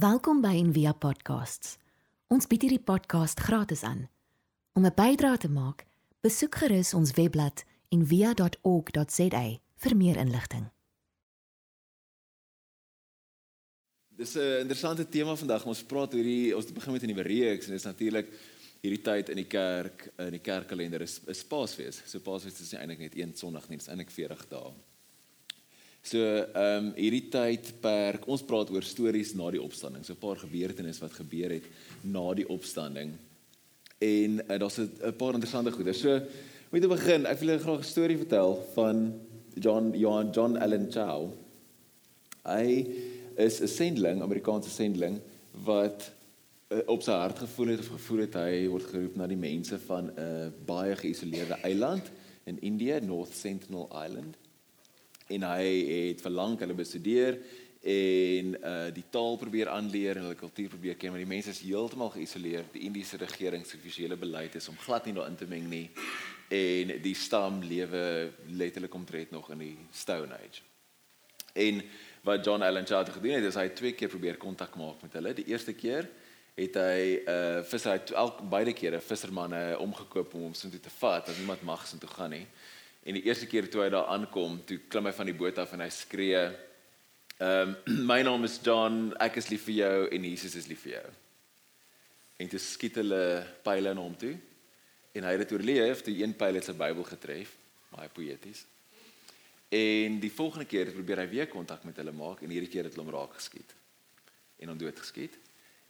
Welkom by Envia Podcasts. Ons bied hierdie podcast gratis aan. Om 'n bydrae te maak, besoek gerus ons webblad en via.org.za vir meer inligting. Dis 'n interessante tema vandag. Ons praat oor hierdie ons begin met 'n nuwe reeks en dit is natuurlik hierdie tyd in die kerk in die kerkkalender is is Paasfees. So Paasfees is nie eintlik net een Sondag nie, dit is eintlik 40 dae. So ehm um, hierdie tyd per ons praat oor stories na die opstanding. So 'n paar gebeurtenisse wat gebeur het na die opstanding. En uh, daar's 'n paar interessante goeie. So moet te begin, ek wil julle graag 'n storie vertel van John John John Allen Chow. Hy is 'n sendeling, Amerikaanse sendeling wat uh, op sy hart gevoel het of gevoel het hy word geroep na die mense van 'n uh, baie geïsoleerde eiland in Indië, North Sentinel Island en hy het verlang hulle bestudeer en uh die taal probeer aanleer en hulle kultuur probeer ken maar die mense is heeltemal geïsoleer die Indiese regering se offisiële beleid is om glad nie daarin te meng nie en die stam lewe letterlik omtrent nog in die stone age. En wat John Allen Charter gedoen het is hy twee keer probeer kontak maak met hulle. Die eerste keer het hy uh visser hy elk beide kere vissermanne omgekoop om hom so toe te vat dat niemand mag so toe gaan nie En die eerste keer toe hy daar aankom, toe klim hy van die boot af en hy skree: "Ehm um, my naam is John, ek is lief vir jou en Jesus is lief vir jou." En toe skiet hulle pile na hom toe. En hy het dit oorleef, toe een pyl het sy Bybel getref, baie poëties. En die volgende keer het probeer hy weer kontak met hulle maak en hierdie keer het hulle hom raak geskiet. En hom dood geskiet.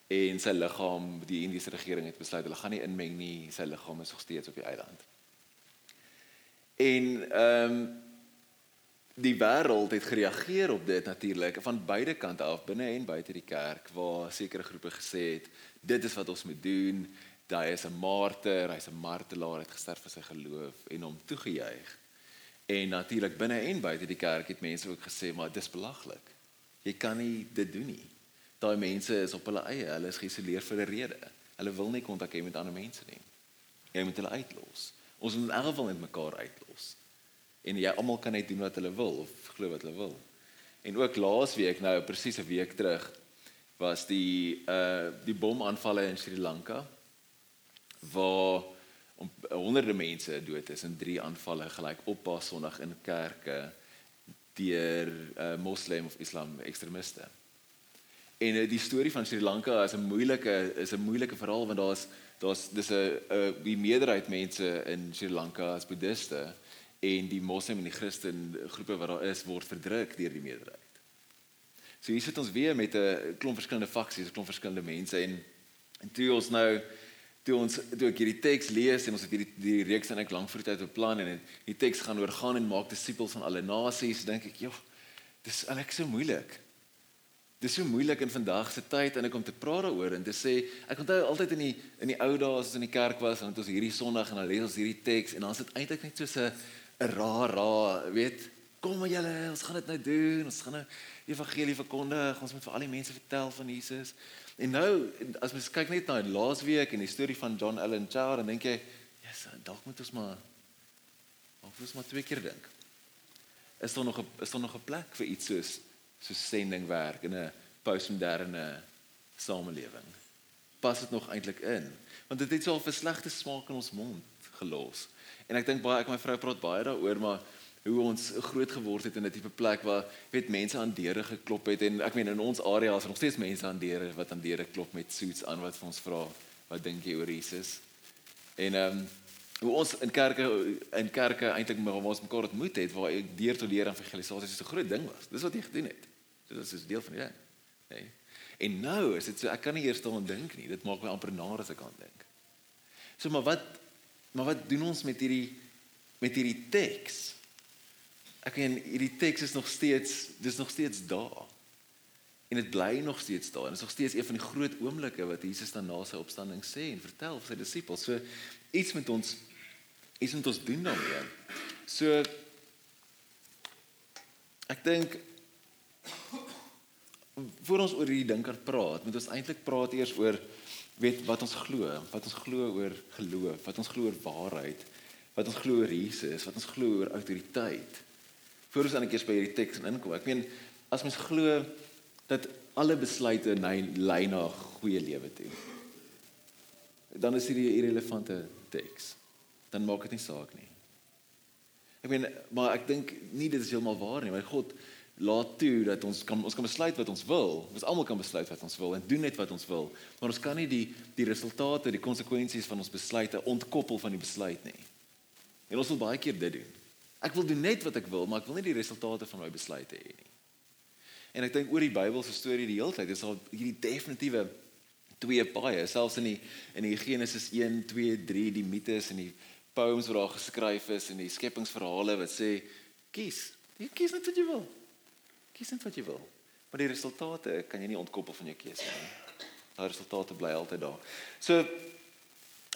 En sy liggaam, die Indiese regering het besluit hulle gaan nie inmeng nie, sy liggaam is nog steeds op die eiland. En ehm um, die wêreld het gereageer op dit natuurlik van beide kante af binne en buite die kerk waar sekere groepe gesê het dit is wat ons moet doen. Daai is 'n martyr, hy's 'n martelaar, het gesterf vir sy geloof en hom toegejuig. En natuurlik binne en buite die kerk het mense ook gesê maar dis belaglik. Jy kan nie dit doen nie. Daai mense is op hulle eie, hulle is geïsoleer vir 'n rede. Hulle wil nie kontak hê met ander mense nie. Jy moet hulle uitlos. Ons moet in elk geval net mekaar uitlos. En jy almal kan net doen wat hulle wil of glo wat hulle wil. En ook laasweek nou presies 'n week terug was die uh die bomaanvalle in Sri Lanka waar om honderde mense dood is in drie aanvalle gelyk op Pas Sondag in kerke deur uh moslim of islam ekstremiste. En uh, die storie van Sri Lanka is 'n moeilike is 'n moeilike verhaal want daar's daar's dis 'n die meerderheid mense in Sri Lanka as boeddiste en die moslim en die christen groepe wat daar is word verdruk deur die meerderheid. So hier sit ons weer met 'n klomp verskillende faksies, 'n klomp verskillende mense en en toe ons nou toe ons toe ek hierdie teks lees en ons het hierdie die reeks en ek lank voor tyd beplan en die teks gaan oor gaan en maak disippels van alle nasies, dink ek, joh, dis eintlik so moeilik. Dis so moeilik in vandag se tyd en ek kom te praat daaroor en te sê ek onthou altyd in die in die ou dae as ons in die kerk was en het ons hierdie Sondag en dan lees ons hierdie teks en dan sit eintlik net so 'n 'n raar raar weet kom maar julle ons gaan dit nou doen ons gaan nou evangelie verkondig ons moet vir al die mense vertel van Jesus. En nou as mens kyk net na die laasweek en die storie van John Allen Chow dan dink jy ja yes, dalk moet ons maar of ons maar twee keer dink. Is daar nog 'n is daar nog 'n plek vir iets soos so sendingwerk in 'n postmoderne samelewing. Pas dit nog eintlik in? Want dit het so 'n slegte smaak in ons mond gelos. En ek dink baie ek my vrou praat baie daaroor maar hoe ons groot geword het in 'n tipe plek waar weet mense aan deure geklop het en ek meen in ons area is er nog steeds mense aan deure wat aan deure klop met suits aan wat vir ons vra wat dink jy oor Jesus? En ehm um, hoe ons in kerke in kerke eintlik maar ons mekaar ontmoet het waar deur tot deur evangelisasie so 'n groot ding was. Dis wat jy gedoen het. Dit is deel van die ding. Nee. En nou is dit so ek kan nie eers daaraan dink nie. Dit maak my amper naar as ek aan dink. So maar wat maar wat doen ons met hierdie met hierdie teks? Ek en hierdie teks is nog steeds dis nog steeds daar. En dit bly nog steeds daar. Dit is nog steeds een van die groot oomblikke wat Jesus dan na sy opstanding sê en vertel vir sy disippels. So iets met ons iets met ons doen daarmee. So ek dink voor ons oor hierdie ding kan praat, moet ons eintlik praat eers oor weet wat ons glo, wat ons glo oor geloof, wat ons glo oor waarheid, wat ons glo oor Jesus, wat ons glo oor autoriteit. Voor ons dan eers by hierdie teks inkom. Ek meen as mens glo dat alle besluite lei na goeie lewe toe. Dan is hierdie irrelevante teks. Dan maak dit nie saak nie. Ek meen, maar ek dink nie dit is heeltemal waar nie, want God laat toe dat ons kan ons kan besluit wat ons wil. Ons almal kan besluit wat ons wil en doen net wat ons wil. Maar ons kan nie die die resultate, die konsekwensies van ons besluite ontkoppel van die besluit nie. En ons wil baie keer dit doen. Ek wil doen net wat ek wil, maar ek wil nie die resultate van my besluite hê nie. En ek dink oor die Bybelse storie die hele tyd, is daar hierdie definitiewe twee paaie, selfs in die in die Genesis 1, 2, 3, die mites en die poems wat daar geskryf is en die skepingsverhale wat sê kies, jy kies net wat jy wil. Kies net wat jy wil. Maar die resultate kan jy nie ontkoppel van jou keuse nie. Daai resultate bly altyd daar. So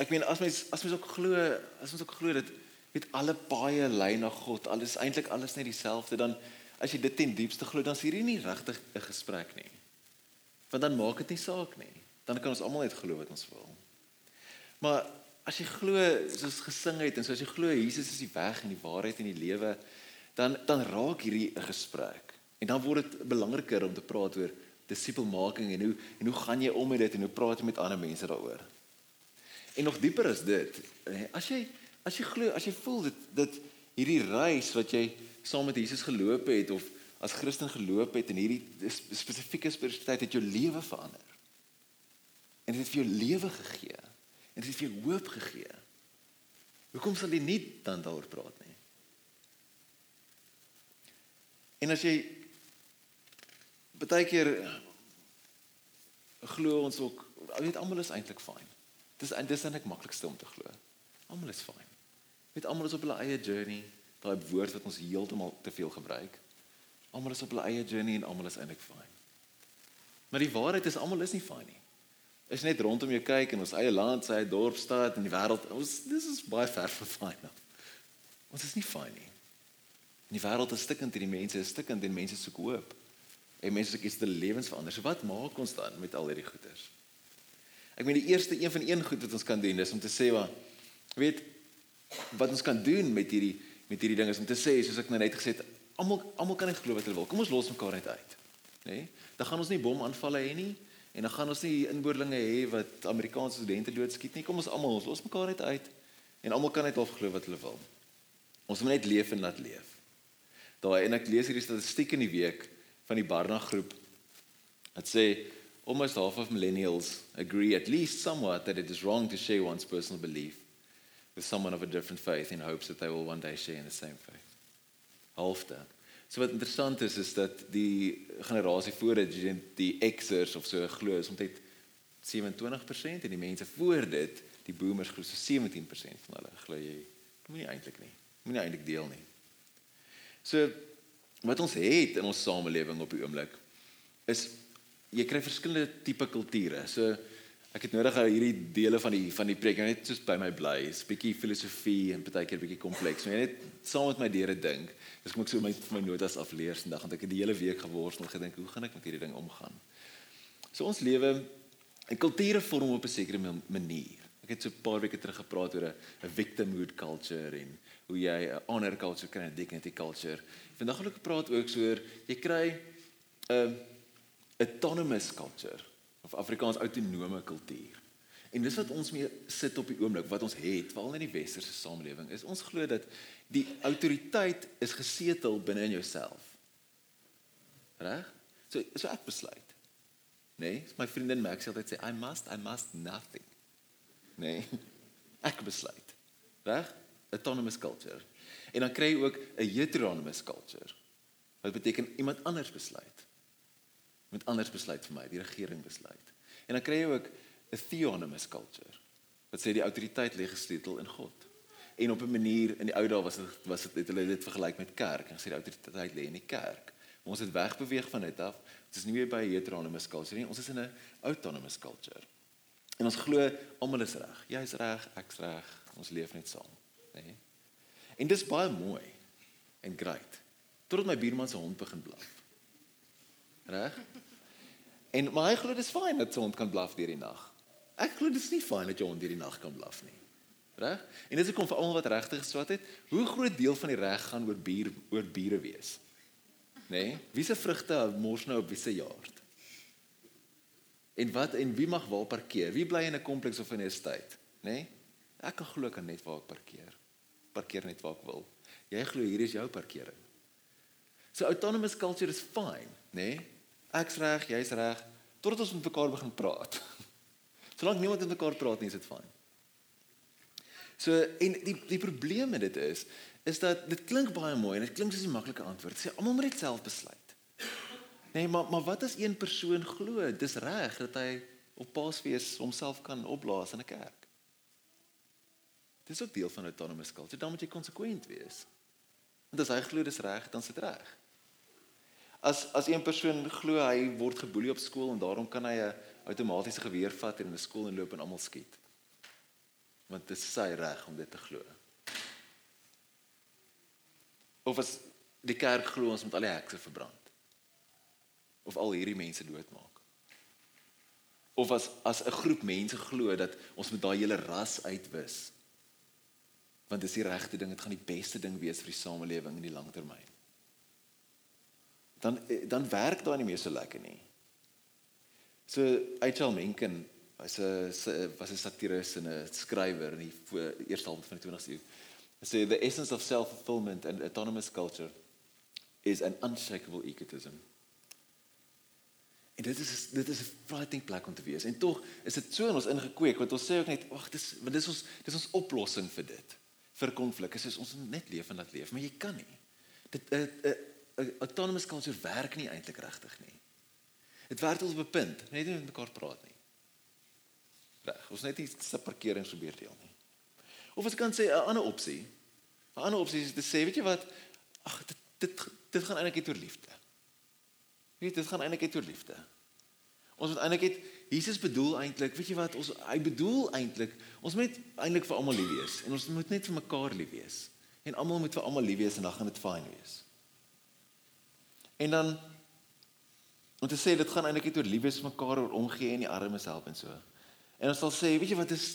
ek meen as mens as mens ook glo, as ons ook glo dat met alle paaie lei na God, alles eintlik alles net dieselfde, dan as jy dit ten diepste glo, dan is hierdie nie regtig 'n gesprek nie. Want dan maak dit nie saak nie. Dan kan ons almal net glo wat ons wil. Maar as jy glo soos gesing het en soos jy glo Jesus is die weg en die waarheid en die lewe, dan dan raak hierdie 'n gesprek. En dan word dit belangriker om te praat oor disipelmaking en hoe en hoe gaan jy om met dit en hoe praat jy met ander mense daaroor? En nog dieper is dit, as jy as jy glo, as jy voel dit dit hierdie reis wat jy saam met Jesus geloop het of as Christen geloop het en hierdie spesifieke spiritualiteit het jou lewe verander. En dit het vir jou lewe gegee. En dit het vir jou hoop gegee. Hoekom sal jy nie dan daaroor praat nie? En as jy baie keer glo ons ook, weet almal is eintlik fyn. Dis dis is eintlik maklikste om te glo. Almal is fyn. Weet almal is op hulle eie journey, daai woord wat ons heeltemal te veel gebruik. Almal is op hulle eie journey en almal is eintlik fyn. Maar die waarheid is almal is nie fyn nie. Is net rondom jou kyk in ons eie land, sy dorp, stad en die wêreld. Ons dis is baie ver van fyn. Ons is nie fyn nie. Die wêreld is stikkend en die mense is stikkend en mense soek hoop en mense kies hulle lewens verander. So wat maak ons dan met al hierdie goeders? Ek meen die eerste een van een goed wat ons kan doen is om te sê wat weet wat ons kan doen met hierdie met hierdie ding is om te sê soos ek nou net gesê het, almal almal kan net glo wat hulle wil. Kom ons los mekaar net uit. Nê? Nee? Dan gaan ons nie bomaanvalle hê nie en dan gaan ons nie inboorlinge hê wat Amerikaanse studente doodskiet nie. Kom ons almal ons los mekaar net uit en almal kan net of glo wat hulle wil. Ons moet net leef en laat leef. Daai en ek lees hierdie statistiek in die week van die Barna groep. Dit sê almost half of millennials agree at least somewhat that it is wrong to share one's personal belief with someone of a different faith in hopes that they will one day share in the same faith. Halfte. So wat interessant is is dat die generasie voor dit die, die Xers of so glo is omtrent 27% en die mense voor dit die boomers glo so 17% van hulle glo jy moenie eintlik nie. Moenie eintlik deel nie. So wat ons het in ons samelewing op die oomblik is jy kry verskillende tipe kulture. So ek het nodig hierdie dele van die van die preek net soos by my bly. Dit's 'n bietjie filosofie en baie keer bietjie kompleks. Maar jy net saam met my deure dink. Dis kom ek so my my notas afleer vandag want ek het die hele week geworstel gedink hoe gaan ek met hierdie ding omgaan. So ons lewe en kulture vorm op 'n sekere manier. Ek het so 'n paar weke terug gepraat oor 'n victimhood culture en hoe jy 'n honor culture kry en dignity culture. Vandag wil ek praat ook so oor jy kry 'n autonomous culture of Afrikaans autonome kultuur. En dis wat ons mee sit op die oomblik wat ons het, veral in die westerse samelewing, is ons glo dat die autoriteit is gesetel binne in jouself. Reg? So so ek besluit. Nee, my vriendin Max het altyd sê I must I must nothing. Nee. Ek besluit. Reg? Autonomous culture. En dan kry jy ook 'n heteronomous culture. Wat beteken iemand anders besluit. Iemand anders besluit vir my, die regering besluit. En dan kry jy ook 'n theonomous culture. Wat sê die autoriteit lê gesetel in God. En op 'n manier in die ou dae was dit was dit het hulle dit vergelyk met kerk en sê die autoriteit lê in die kerk. Maar ons het wegbeweeg van dit af. Dit is nie meer by 'n heteronomous culture nie. Ons is in 'n autonomous culture. En ons glo almal is reg. Jy's reg, ek's reg. Ons leef net saam, nê? Nee? En dis baie mooi en great. Totdat my buurman se hond begin blaf. Reg? En maar hy glo dis fyn dat sy hond kan blaf deur die nag. Ek glo dis nie fyn dat jou hond deur die nag kan blaf nie. Reg? En dis ek kom vir almal wat regtig geswat het, hoe groot deel van die reg gaan oor buur oor bure wees? Nê? Nee? Wie se vrugte mors nou op wie se jaard? En wat en wie mag waar parkeer? Wie bly in 'n kompleks of in 'n estate, nê? Nee? Ek kan glo kan net waar ek parkeer. Parkeer net waar ek wil. Jy glo hier is jou parkering. So autonomous culture is fine, nê? Nee? Ek's reg, jy's reg, totdat ons met mekaar begin praat. Solank niemand met mekaar praat nie, is dit fyn. So en die die probleem met dit is is dat dit klink baie mooi en dit klink soos 'n maklike antwoord. Sê almal moet dit self besluit. Nee, maar maar wat as een persoon glo dis reg dat hy op Paasfees homself kan opblaas in 'n kerk? Dis ook deel van autonomous culture. Dan moet jy konsekwent wees. Want as hy glo dis reg, dan is dit reg. As as een persoon glo hy word geboelie op skool en daarom kan hy 'n outomatiese geweer vat en in 'n skool inloop en almal skiet. Want dit is sy reg om dit te glo. Of as die kerk glo ons moet al die hekse verbrand. Of al hierdie mense doodmaak. Of as as 'n groep mense glo dat ons moet daai hele ras uitwis. Want dis die regte ding, dit gaan die beste ding wees vir die samelewing in die langtermyn. Dan eh, dan werk daai nie meer so lekker nie. So H.L. Mencken was 'n was 'n satiris en 'n skrywer in die eerste helfte van die 20ste eeu. Hy sê the essence of self-fulfillment and autonomous culture is an unshakable egotism. En dit is dit is 'n frightening plek om te wees. En tog is dit so in ons ingekweek want ons sê ook net wag dis want dis ons dis ons oplossing vir dit. Vir konflik is ons net leef en laat leef, maar jy kan nie. Dit 'n uh, 'n uh, autonomous culture werk nie eintlik regtig nie. Dit werk tot op 'n punt, net nie met mekaar praat nie. Reg, ons net nie se parkering probeer deel nie. Of as kan sê 'n ander opsie. 'n Ander opsie is te sê, weet jy wat? Ag dit dit dit gaan eintlik oor liefde. Weet dit gaan eintlik oor liefde. Ons moet eintlik het Jesus bedoel eintlik, weet jy wat? Ons hy bedoel eintlik ons moet eintlik vir almal lief wees en ons moet net vir mekaar lief wees. En almal moet vir almal lief wees en dan gaan dit fyn wees. En dan om te sê dit gaan eintlik oor lief wees vir mekaar, oor omgee en die armes help en so. En ons sal sê, weet jy wat is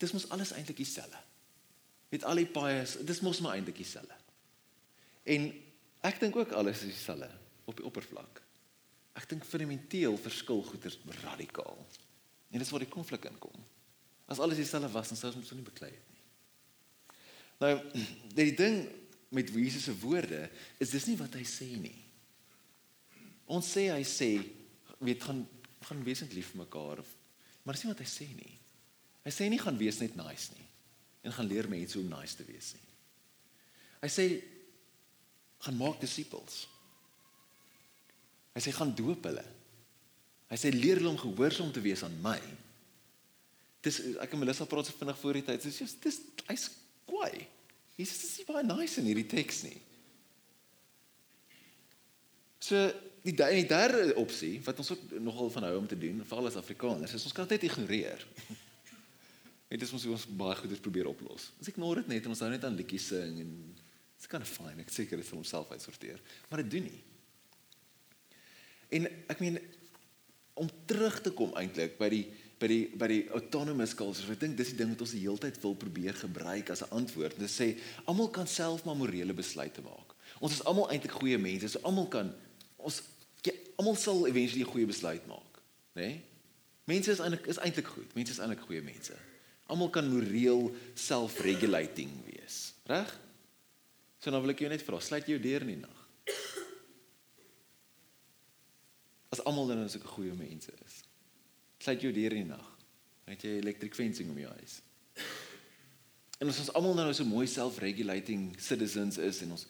dis mos alles eintlik dieselfde. Met al die paaie, dis mos maar eintlik dieselfde. En ek dink ook alles is dieselfde op die oppervlak. Ek dink fundamenteel verskil goeters radikaal. En dis waar die konflik inkom. As alles dieselfde was, dan sou ons nie beklei het nie. Nou, die ding met Jesus se woorde is dis nie wat hy sê nie. Ons sê hy sê weet gaan gaan wesentlik lief vir mekaar of maar dis nie wat hy sê nie. Hy sê nie gaan wees net nice nie en gaan leer mense hoe nice te wees nie. Hy sê gaan maak disippels. Hy sê gaan doop hulle. Hy sê leer hulle om gehoorsaam te wees aan my. Dis ek en Melissa praat so vinnig voor die tyd. Dis dis hy's kwaai. Jesus is nie baie nice in hierdie teks nie. So die die derde opsie wat ons ook nogal van hou om te doen, veral as Afrikaners, is ons kan dit net ignoreer. Net as ons ons baie goeders probeer oplos. Ek ignoreer dit net en ons hou net aan liedjies sing en dit's kind of fine. Ek seker dit sal homself uitsorteer, maar dit doen nie. En ek meen om terug te kom eintlik by die by die by die autonomous culture. Ek dink dis die ding wat ons die hele tyd wil probeer gebruik as 'n antwoord. Dit sê almal kan self maar morele besluite maak. Ons is almal eintlik goeie mense. So almal kan ons ja, almal sal eventually 'n goeie besluit maak, né? Nee? Mense is eintlik is eintlik goed. Mense is eintlik goeie mense. Almal kan moreel self-regulating wees, reg? So nou wil ek jou net vra, sluit jou deur in die nag. As almal dan as ek 'n goeie mense is. Sluit jou deur in die nag. Het jy electric fencing om jou huis? En ons almal nou so mooi self-regulating citizens is en ons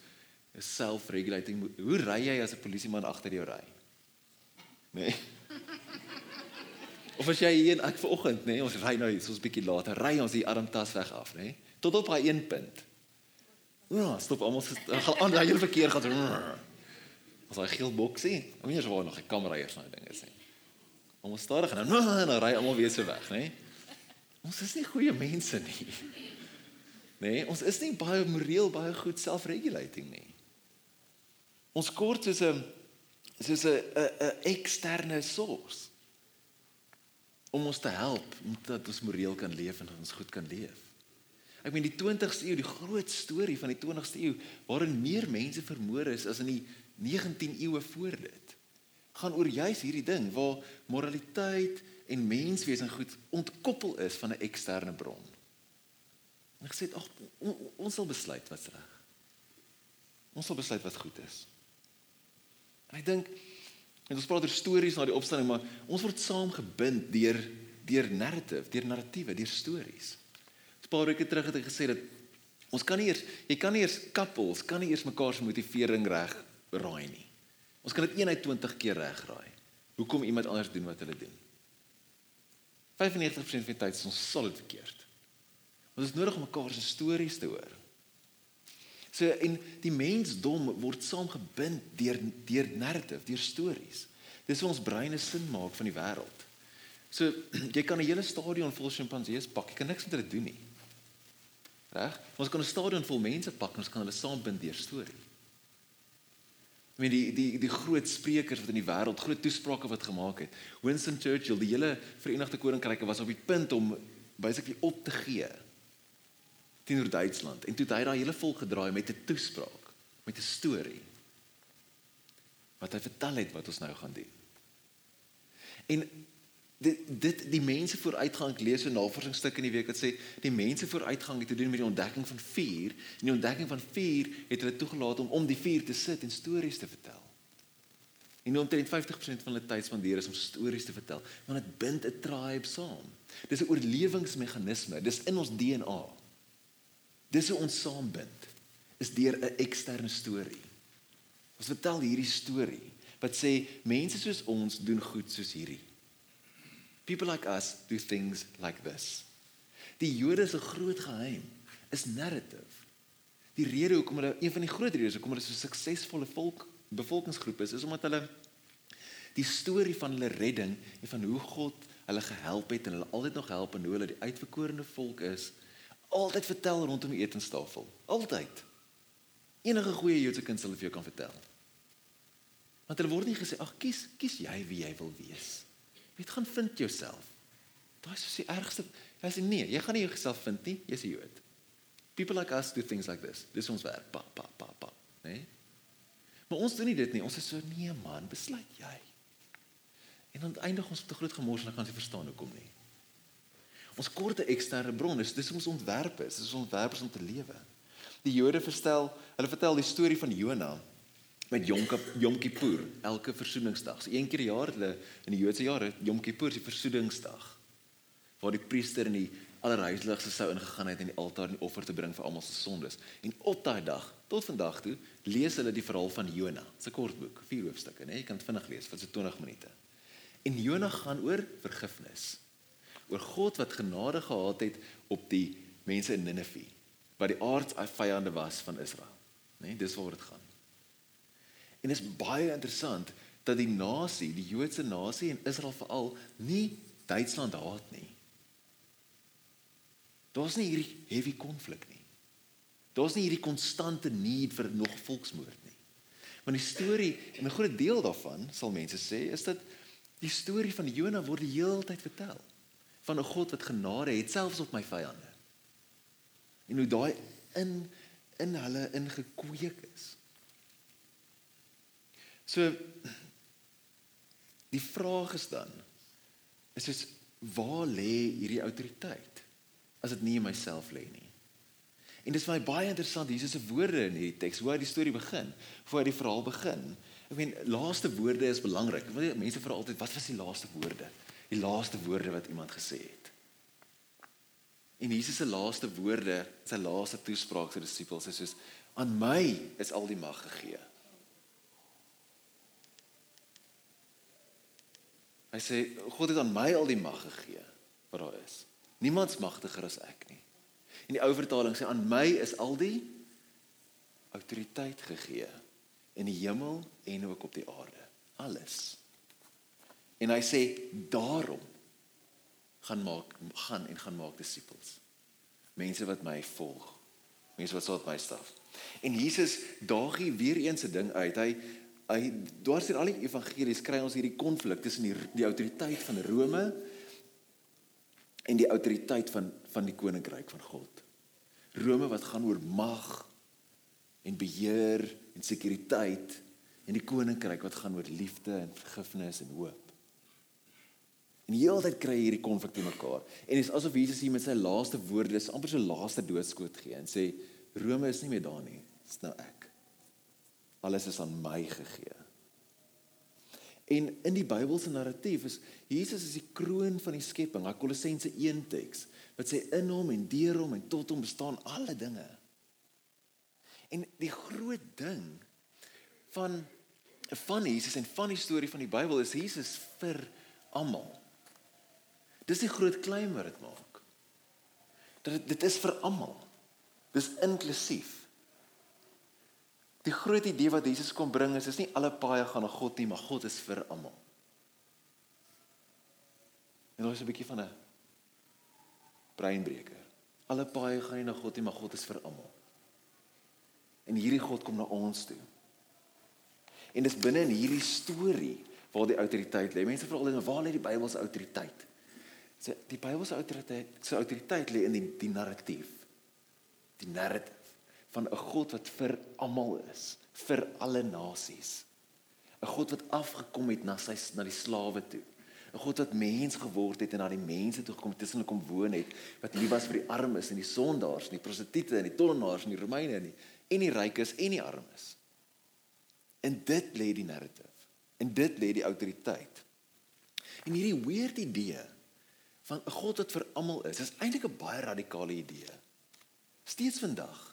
is self-regulating, hoe ry jy as 'n polisieman agter jou ry? Nee. Of as jy hier ek vanoggend, nê, nee, ons ry nou hier, 'n bietjie later, ry ons die armtas weg af, nê? Nee, tot op daai een punt. Ja, stop almal gaan aan daai verkeer gaan. As hy geel boksie, dan weet jy waar nog 'n kamera eers nou dinge sê. Om stadig en dan en dan ry almal weer so weg, nê? Ons is nie goeie mense nie. Nee, ons is nie baie moreel baie goed self-regulating nie. Ons kort soos 'n soos 'n 'n eksterne source om ons te help om dat ons moreel kan leef en dat ons goed kan leef. Ek meen die 20ste eeu, die groot storie van die 20ste eeu waarin meer mense vermoor is as in die 19 eeue voor dit. gaan oor juis hierdie ding waar moraliteit en menswees en goed ontkoppel is van 'n eksterne bron. En ek sê ag on, ons sal besluit wat's reg. Ons sal besluit wat goed is. En ek dink en ons praat oor stories na die opstanding, maar ons word saamgebind deur deur narrative, deur narratiewe, deur stories. Paar weke terug het ek gesê dat ons kan nie eers jy kan nie eers couples kan nie eers mekaar se motivering reg raai nie. Ons kan dit 1 uit 20 keer regraai. Hoekom iemand anders doen wat hulle doen? 95% van die tyd is ons solid verkeerd. Ons is nodig om mekaar se stories te hoor. So en die mensdom word saamgebind deur deur narrative, deur stories. Dis hoe ons breine sin maak van die wêreld. So jy kan 'n hele stadion vol sjimpansees pak, jy kan niks met hulle doen nie. Reg? Ons kan 'n stadion vol mense pak en ons kan hulle saambind deur storie. I mean die die die groot sprekers wat in die wêreld groot toesprake wat gemaak het. Winston Churchill, die hele Verenigde Koninkryk was op die punt om basically op te gee teenoor Duitsland en toe het hy daai hele volk gedraai met 'n toespraak, met 'n storie wat hy vertel het wat ons nou gaan doen. En dit dit die mense vooruitgang ek lees 'n navorsingsstuk in die week wat sê die mense vooruitgang het te doen met die ontdekking van vuur en die ontdekking van vuur het hulle toegelaat om om die vuur te sit en stories te vertel. En omtrent 50% van hulle tyd spandeer is om stories te vertel want dit bind 'n tribe saam. Dis 'n oorlewingsmeganisme, dis in ons DNA. Dis hoe ons saambind is deur 'n eksterne storie. Ons vertel hierdie storie wat sê mense soos ons doen goed soos hierdie. People like us do things like this. Die Jode se groot geheim is narrative. Die rede hoekom hulle een van die groot redes hoekom hulle so suksesvolle volk bevolkingsgroep is, is omdat hulle die storie van hulle redding en van hoe God hulle gehelp het en hulle altyd nog help en hoe hulle die uitverkorene volk is, altyd vertel rondom die etenstafel. Altyd. Enige goeie Joodse kind sal dit vir jou kan vertel. Want hulle word nie gesê, "Ag, kies, kies jy wie jy wil wees." Jy gaan vind jouself. Daai is die ergste. Hy sê nee, jy gaan nie jouself vind nie, jy's 'n Jood. People like us do things like this. Dis ons werk. Pa pa pa pa, né? Nee? Maar ons doen nie dit nie. Ons is so nee man, besluit jy. En dan eindig ons op 'n groot gemors en dan kan jy verstaan hoekom nie. Ons kort 'n eksterne bron, dis dis ons ontwerp is, dis ons ontwerp is om te lewe. Die Jode verstel, hulle vertel die storie van Jona met Yom Yom Kippur, elke versoeningsdag. So een keer per jaar hulle in die Joodse jare, Yom Kippur die versoeningsdag waar die priester in die allerheiligste sou ingegaan het en die altaar die offer te bring vir almal se sondes. En op daai dag, tot vandag toe, lees hulle die verhaal van Jona. Dit's 'n kort boek, vier hoofstukke, né? Jy kan dit vinnig lees, vir so 20 minute. En Jona gaan oor vergifnis oor God wat genade gehad het op die mense in Ninive wat die aardsvyande was van Israel. Né? Nee, dis waaroor dit gaan. En dit is baie interessant dat die nasie, die Joodse nasie en Israel veral nie Duitsland haat nie. Daar's nie hierdie heavy konflik nie. Daar's nie hierdie konstante need vir nog volksmoord nie. Want die storie en 'n groot deel daarvan, sal mense sê, is dat die storie van Jona word die hele tyd vertel van 'n God wat genade het selfs op my vyande. En hoe daai in in hulle ingekweek is. So die vraag is dan is is waar lê hierdie autoriteit as dit nie in myself lê nie. En dis vir my baie interessant Jesus se woorde in hierdie teks, hoe hy die storie begin, voor hy die verhaal begin. Ek meen laaste woorde is belangrik. Mense vra altyd wat was die laaste woorde? die laaste woorde wat iemand gesê het. En Jesus se laaste woorde, sy laaste toespraak aan sy disippels is soos aan my is al die mag gegee. Hy sê God het aan my al die mag gegee wat daar is. Niemands magtiger as ek nie. En die ou vertaling sê aan my is al die autoriteit gegee in die hemel en ook op die aarde. Alles. En hy sê daarom gaan maak gaan en gaan maak disippels. Mense wat my volg. Mense wat saad my staf. En Jesus daag hier weer eens 'n ding uit. Hy hy deur al die evangelies kry ons hierdie konflik tussen die die autoriteit van Rome en die autoriteit van van die koninkryk van God. Rome wat gaan oor mag en beheer en sekuriteit En die koninkryk wat gaan oor liefde en vergifnis en hoop. En die hele tyd kry jy hierdie konflik te mekaar. En dit is asof Jesus hier met sy laaste woorde, dis amper so laaste doodskoot gee en sê Rome is nie meer daar nie. Dit's nou ek. Alles is aan my gegee. En in die Bybelse narratief is Jesus is die kroon van die skepping. Hy Kolossense 1 teks wat sê in hom en deur hom en tot hom bestaan alle dinge. En die groot ding van van Jesus en van die storie van die Bybel is Jesus vir almal. Dis die groot claim wat dit maak. Dat dit is vir almal. Dis inklusief. Die groot idee wat Jesus kom bring is is nie alle paaie gaan na God nie, maar God is vir almal. En daar is 'n bietjie van 'n breinbreker. Alle paaie gaan nie na God nie, maar God is vir almal. En hierdie God kom na ons toe. En dis binne in hierdie storie waar die autoriteit lê. Mense vra altyd, "Waar lê die Bybel se autoriteit?" So die Bybel se autoriteit, se autoriteit lê in die, die narratief. Die narratief van 'n God wat vir almal is, vir alle nasies. 'n God wat afgekom het na sy na die slawe toe. 'n God wat mens geword het en na die mense toe gekom tussen hulle kom woon het, wat lief was vir die armes en die sondaars en die prostituie en die tollenaars en die Romeine en die en die rykes en die armes. En dit lê die narratief. En dit lê die autoriteit. En hierdie weird idee van 'n God wat vir almal is, is eintlik 'n baie radikale idee. Steeds vandag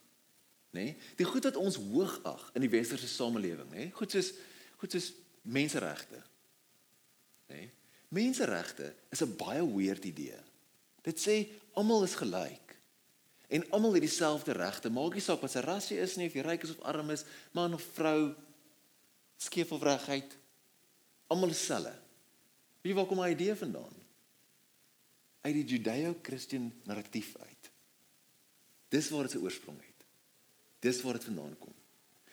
nê? Nee? Die goed wat ons hoog ag in die westerse samelewing, nê? Nee? Goed soos goed soos menseregte. Nê? Nee? Menseregte is 'n baie weird idee. Dit sê almal is gelyk. En almal het dieselfde regte. Maak nie saak wat se ras jy is nie, of jy ryk is of arm is, man of vrou, skeef of reguit. Almal dieselfde. Wie waar kom hy idee vandaan? Uit die Judeo-Christian narratief uit. Dis waar dit sy oorsprong het. Dis waar dit vandaan kom.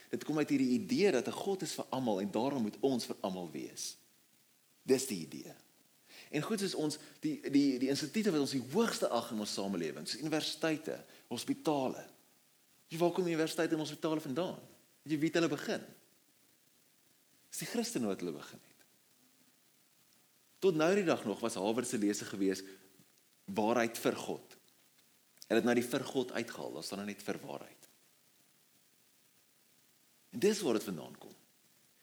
Dit kom uit hierdie idee dat 'n God is vir almal en daarom moet ons vir almal wees. Dis die idee. En goed is ons die die die instituie wat ons die hoogste ag in ons samelewing, soos universiteite, hospitale. Jy waar kom universiteite en hospitale vandaan? Weet jy wie hulle begin? Dis die Christene wat hulle begin het. Tot nou die dag nog was Harvard se lese gewees waarheid vir God. Hulle het na die vir God uitgehaal, daar staan net vir waarheid. En dis waar dit vandaan kom.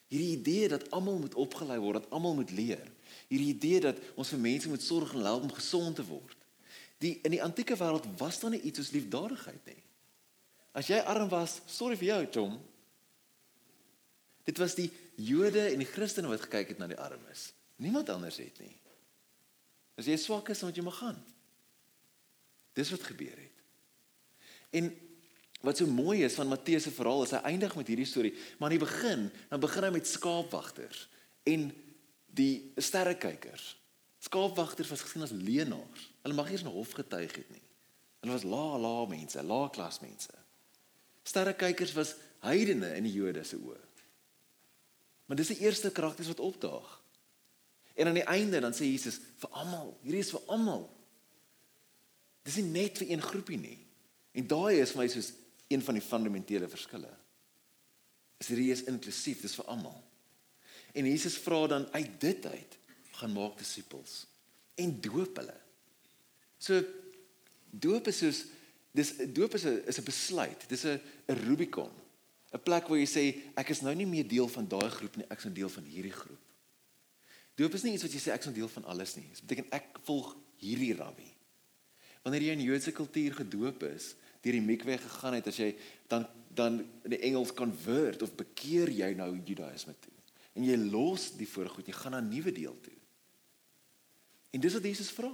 Hierdie idee dat almal moet opgelei word, dat almal moet leer. Hierdie idee dat ons vir mense moet sorg en help om gesond te word. Die in die antieke wêreld was daar nie iets soos liefdadigheid nie. As jy arm was, sorry vir jou, Tom. Dit was die Jode en die Christene wat gekyk het na die armes. Niemand anders het nie. As jy swak is, moet jy maar gaan. Dis wat gebeur het. En Wat so mooi is van Matteus se verhaal is hy eindig met hierdie storie, maar in die begin, dan begin hy met skaapwagters en die sterrekykers. Skaapwagters was gesien as leenaars. Hulle mag nie eens 'n hof getuig het nie. Hulle was lae lae mense, lae klas mense. Sterrekykers was heidene in die Jode se oë. Maar dis die eerste karakters wat opdaag. En aan die einde dan sê Jesus vir almal, hierdie is vir almal. Dis nie net vir een groepie nie. En daai is vir my soos een van die fundamentele verskille. Is hierdie is inklusief, dis vir almal. En Jesus vra dan uit dit uit gaan maak disippels en doop hulle. So doop is soos dis doop is 'n is 'n besluit. Dis 'n 'n Rubicon. 'n Plek waar jy sê ek is nou nie meer deel van daai groep nie, ek is 'n deel van hierdie groep. Doop is nie iets wat jy sê ek is 'n deel van alles nie. Dit beteken ek volg hierdie rabbi. Wanneer jy in Joodse kultuur gedoop is, deur die mikwe gegaan het as jy dan dan die Engels convert of bekeer jy nou Judaïsme toe. En jy los die voorgoed, jy gaan na 'n nuwe deel toe. En dis wat Jesus vra.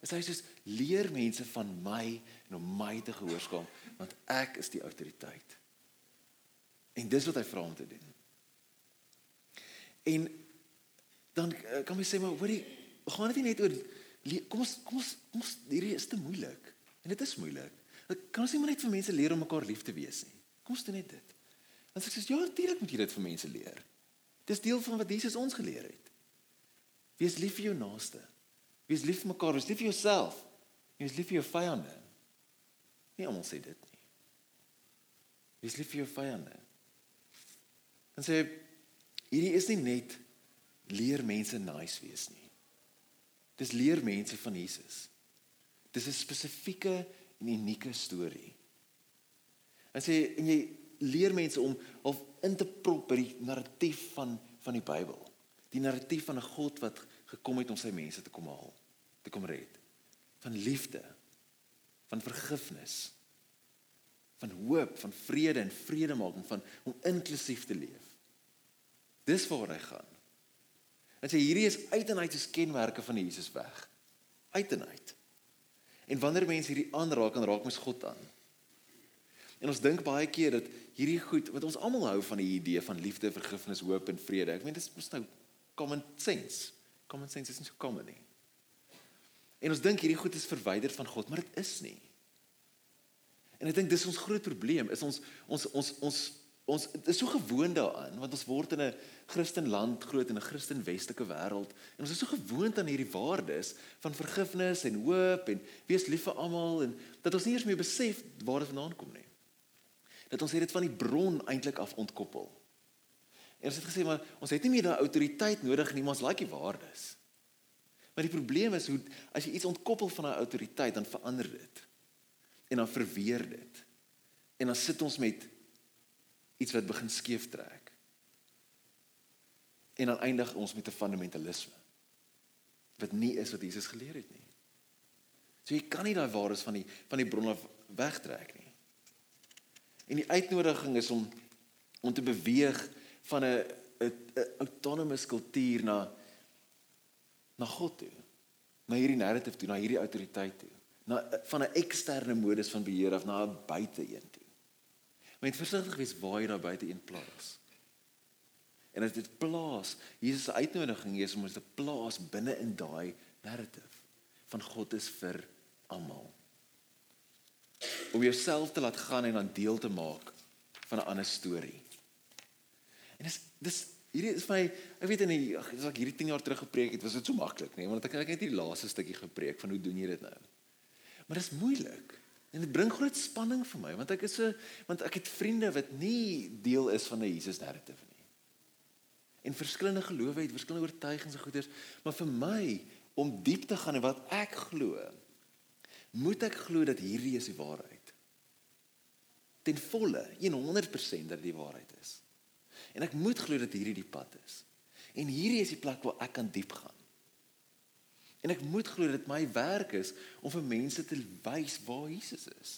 Is hy sê leer mense van my en om my te gehoorsaam want ek is die autoriteit. En dis wat hy vra om te doen. En dan eh, kan jy sê maar hoorie, gaan dit nie net oor kom ons kom ons kom ons hierdie is te moeilik. En dit is moeilik. Kan ons nie maar net vir mense leer om mekaar lief te wees nie? Kom ons doen net dit. Sê ek sê ja, natuurlik moet jy dit vir mense leer. Dis deel van wat Jesus ons geleer het. Wees lief vir jou naaste. Wees lief vir mekaar, wees lief vir jouself. Wees lief vir jou vyande. Nie almal sê dit nie. Wees lief vir jou vyande. En sê hierdie is nie net leer mense nice wees nie. Dis leer mense van Jesus. Dis 'n spesifieke en unieke storie. En sê en jy leer mense om of in te prop die narratief van van die Bybel. Die narratief van 'n God wat gekom het om sy mense te kom haal, te kom red. Van liefde, van vergifnis, van hoop, van vrede en vredemaking, van om inklusief te leef. Dis waar hy gaan. En sê hierdie is uit en uit se kenmerke van Jesus weg. Uit en uit. En wanneer mense hierdie aanraak, dan raak mens God aan. En ons dink baie keer dat hierdie goed wat ons almal hou van die idee van liefde, vergifnis, hoop en vrede. Ek meen dit is mos nou common sense. Common sense is nie so common nie. En ons dink hierdie goed is verwyder van God, maar dit is nie. En ek dink dis ons groot probleem, is ons ons ons ons ons is so gewoond daaraan want ons word in 'n Christen land groot in 'n Christen westelike wêreld en ons is so gewoond aan hierdie waardes van vergifnis en hoop en wees lief vir almal en dat ons nie eens meer besef waar dit vandaan kom nie. Dat ons dit van die bron eintlik af ontkoppel. En ons het gesê maar ons het nie meer daai autoriteit nodig nie, ons like die waardes. Maar die probleem is hoe as jy iets ontkoppel van daai autoriteit dan verander dit. En dan verweer dit. En dan sit ons met iets wat begin skeef trek. En dan eindig ons met 'n fundamentalisme wat nie is wat Jesus geleer het nie. So jy kan nie daai waardes van die van die bron af wegtrek nie. En die uitnodiging is om om te beweeg van 'n 'n autonomous kultuur na na God toe. Na hierdie narrative toe, na hierdie autoriteit toe. Na van 'n eksterne modus van beheer af na 'n buite-een toe. Moet versigtig wees waar jy daar buite een plaas. En as dit plaas, Jesus se uitnodiging is om ons te plaas binne in daai narrative van God is vir almal. Om jouself te laat gaan en dan deel te maak van 'n ander storie. En dis dis hierdie is my ek weet in die as ek hierdie 10 jaar terug gepreek het, was dit so maklik, nê, nee? want ek het net die laaste stukkie gepreek van hoe doen jy dit nou? Maar dit is moeilik. En dit bring groot spanning vir my want ek is so want ek het vriende wat nie deel is van 'n Jesus narrative nie. En verskillende gelowe het verskillende oortuigings en goeders, maar vir my om diep te gaan in wat ek glo, moet ek glo dat hierdie is die waarheid. Ten volle, 100% dat die waarheid is. En ek moet glo dat hierdie die pad is. En hierdie is die plek waar ek kan diep gaan. En ek moet glo dat my werk is om vir mense te wys waar Jesus is.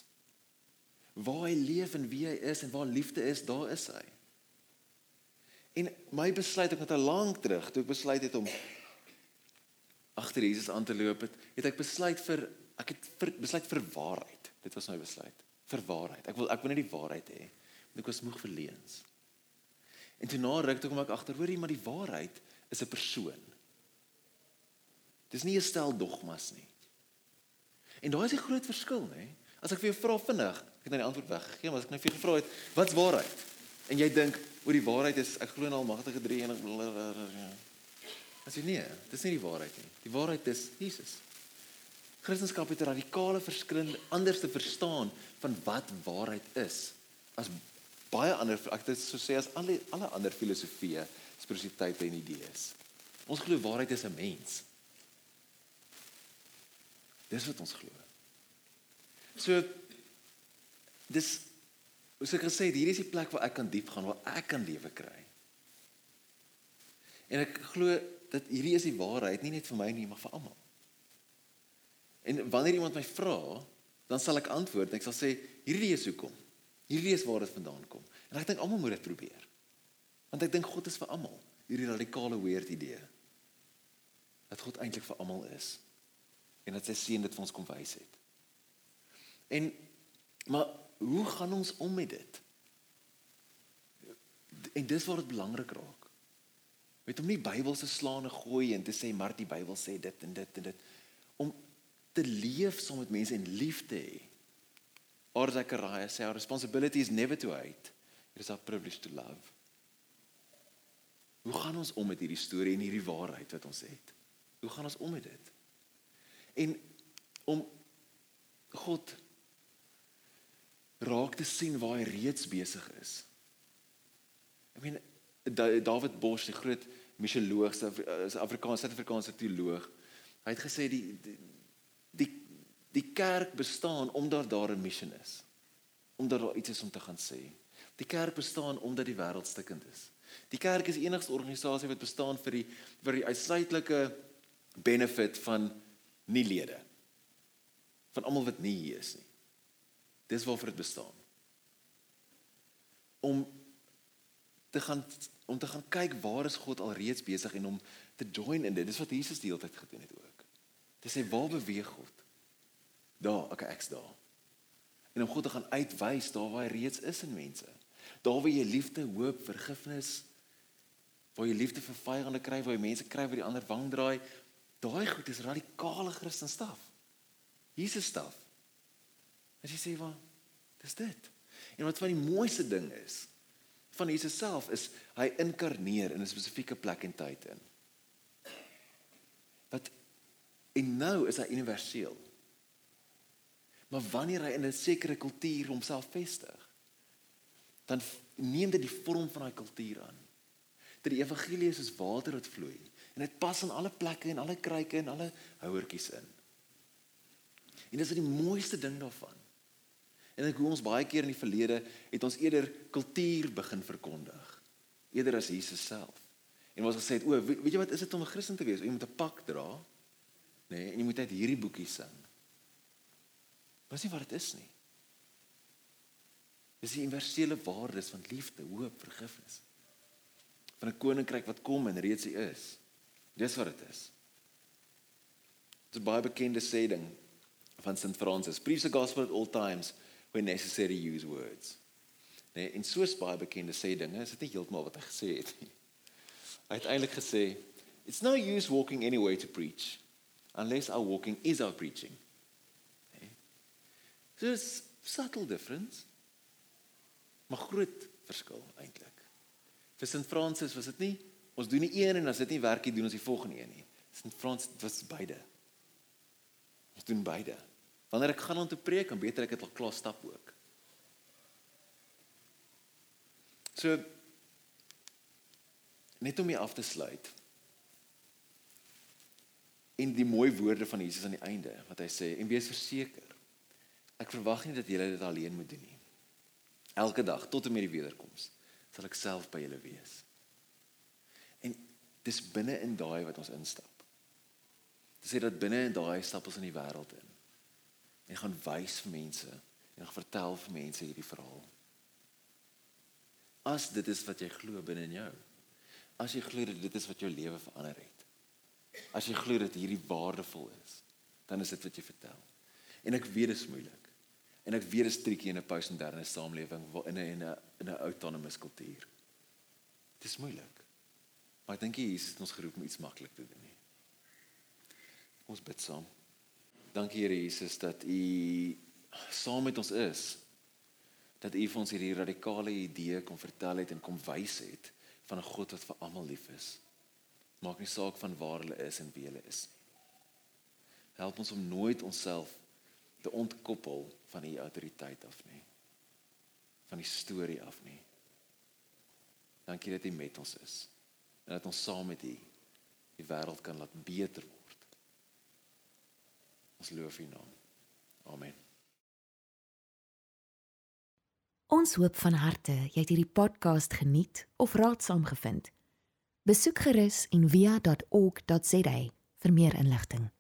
Waar hy leef en wie hy is en waar liefde is, daar is hy. En my besluit ek het al lank terug, toe ek besluit het om agter Jesus aan te loop het, het ek besluit vir ek het vir, besluit vir waarheid. Dit was my besluit. Vir waarheid. Ek wil ek wil net die waarheid hê. Want ek was moeg vir leuns. En toe na ruk toe kom ek agter, hoorie, maar die waarheid is 'n persoon. Dis nie 'n stel dogmas nie. En daar is 'n groot verskil, nê? As ek vir jou vra vinnig, ek het nou die antwoord weggegee, maar as ek nou vir jou gevra het, wat's waarheid? En jy dink oor die waarheid is ek glo in Almagtige Drie en ek As jy nee, dis nie die waarheid nie. Die waarheid is Jesus. Christendom het 'n radikale verskil anders te verstaan van wat waarheid is as baie ander ek dit sou sê as alle alle ander filosofieë, spiritualiteite en idees. Ons glo waarheid is 'n mens. Dis wat ons glo. So dis soos ek gesê het, hier is die plek waar ek kan diep gaan, waar ek kan lewe kry. En ek glo dat hierdie is die waarheid, nie net vir my nie, maar vir almal. En wanneer iemand my vra, dan sal ek antwoord en ek sal sê hierdie is hoekom. Hierdie is waar dit vandaan kom. En ek dink almal moet dit probeer. Want ek dink God is vir almal. Hierdie radikale weird idee dat God eintlik vir almal is en dat sy seun dit vir ons kom wys het. En maar hoe gaan ons om met dit? En dis waar dit belangrik raak. Met om nie Bybelse slaane gooi en te sê maar die Bybel sê dit en dit en dit om te leef saam met mense en lief te hê. Or Zechariah sê our responsibility is never to hate. It is our privilege to love. Hoe gaan ons om met hierdie storie en hierdie waarheid wat ons het? Hoe gaan ons om met dit? En om God raak te sien waar hy reeds besig is. Ek meen David Bosch, die groot missioloog, is Afrikaanse Suid-Afrikaanse teoloog. Hy het gesê die die die, die kerk bestaan omdat daar 'n missie is. Omdat daar iets is om te gaan sê. Die kerk bestaan omdat die wêreld stikkend is. Die kerk is die enigste organisasie wat bestaan vir die vir die uitsluitlike benefit van nie lede. Van almal wat nie hier is nie. Dis waarvoor dit bestaan. Om te gaan om te gaan kyk waar is God alreeds besig en om te join in dit. Dis wat Jesus die hele tyd gedoen het ook. Dis sê waar beweeg God? Daar, okay, ek's daar. En om God te gaan uitwys daar waar hy reeds is in mense. Daar waar jy liefde, hoop, vergifnis, waar jy liefde vir vyande kry, waar jy mense kry wat die ander wang draai, daai goed is radikale Christen staf. Jesus staf. As jy sê wat dis dit. En wat van die mooiste ding is, van Jesus self is hy inkarneer in 'n spesifieke plek en tyd in. Wat en nou is hy universeel. Maar wanneer hy in 'n sekere kultuur homself vestig, dan neem dit die vorm van daai kultuur aan. Dat die evangelie is soos water wat vloei en dit pas in alle plekke en alle kruike en alle houertjies in. En dis die mooiste ding daarvan. En ek hoe ons baie keer in die verlede het ons eerder kultuur begin verkondig eerder as Jesus self. En ons gesê het o, weet jy wat is dit om 'n Christen te wees? Jy moet 'n pak dra. Nê, nee, en jy moet uit hierdie boekie sing. Wat is wat dit is nie? Dis die universele waardes van liefde, hoop, vergifnis. Van 'n koninkryk wat kom en reeds is. Dis wat dit is. Dit is 'n baie bekende sê ding van St. Francis. Preach the gospel at all times when necessary use words. Nee, en soos baie bekende sê dinge, is dit nie heeltemal wat hy gesê het nie. Hy het eintlik gesê, it's no use walking anywhere to preach unless our walking is our preaching. Nee. So it's subtle difference. Maar groot verskil eintlik. Vir St. Francis was dit nie ons doen die een en as dit nie werk nie, doen ons die volgende een nie. St. Francis was beide. Ons doen beide. Wanneer ek gaan om te preek, dan beter ek dit al klaar stap ook. So net om hier af te sluit. En die mooi woorde van Jesus aan die einde wat hy sê en wees verseker. Ek verwag nie dat julle dit alleen moet doen nie. Elke dag tot en met die wederkoms sal ek self by julle wees. Dis binne in daai wat ons instap. Dit sê dat binne in daai stap ons in die wêreld in en gaan wys vir mense en gaan vertel vir mense hierdie verhaal. As dit is wat jy glo binne in jou. As jy glo dat dit is wat jou lewe verander het. As jy glo dat hierdie waardevol is, dan is dit wat jy vertel. En ek weet dit is moeilik. En ek weet dit is tricky in 'n postmoderne samelewing in 'n in 'n in 'n autonomous kultuur. Dit is moeilik. Maar ek dink Jesus het ons geroep om iets maklik te doen nie. Ons bid saam. Dankie Here Jesus dat U saam met ons is. Dat U vir ons hierdie radikale idee kom vertel het en kom wys het van 'n God wat vir almal lief is. Maak nie saak van waar hulle is en wie hulle is nie. Help ons om nooit onsself te ontkoppel van U autoriteit af nie. Van die storie af nie. Dankie dat U met ons is en dat ons saam met U die wêreld kan laat beter word. Ons loof U naam. Amen. Ons hoop van harte jy het hierdie podcast geniet of raadsaam gevind. Besoek gerus en via.ok.za vir meer inligting.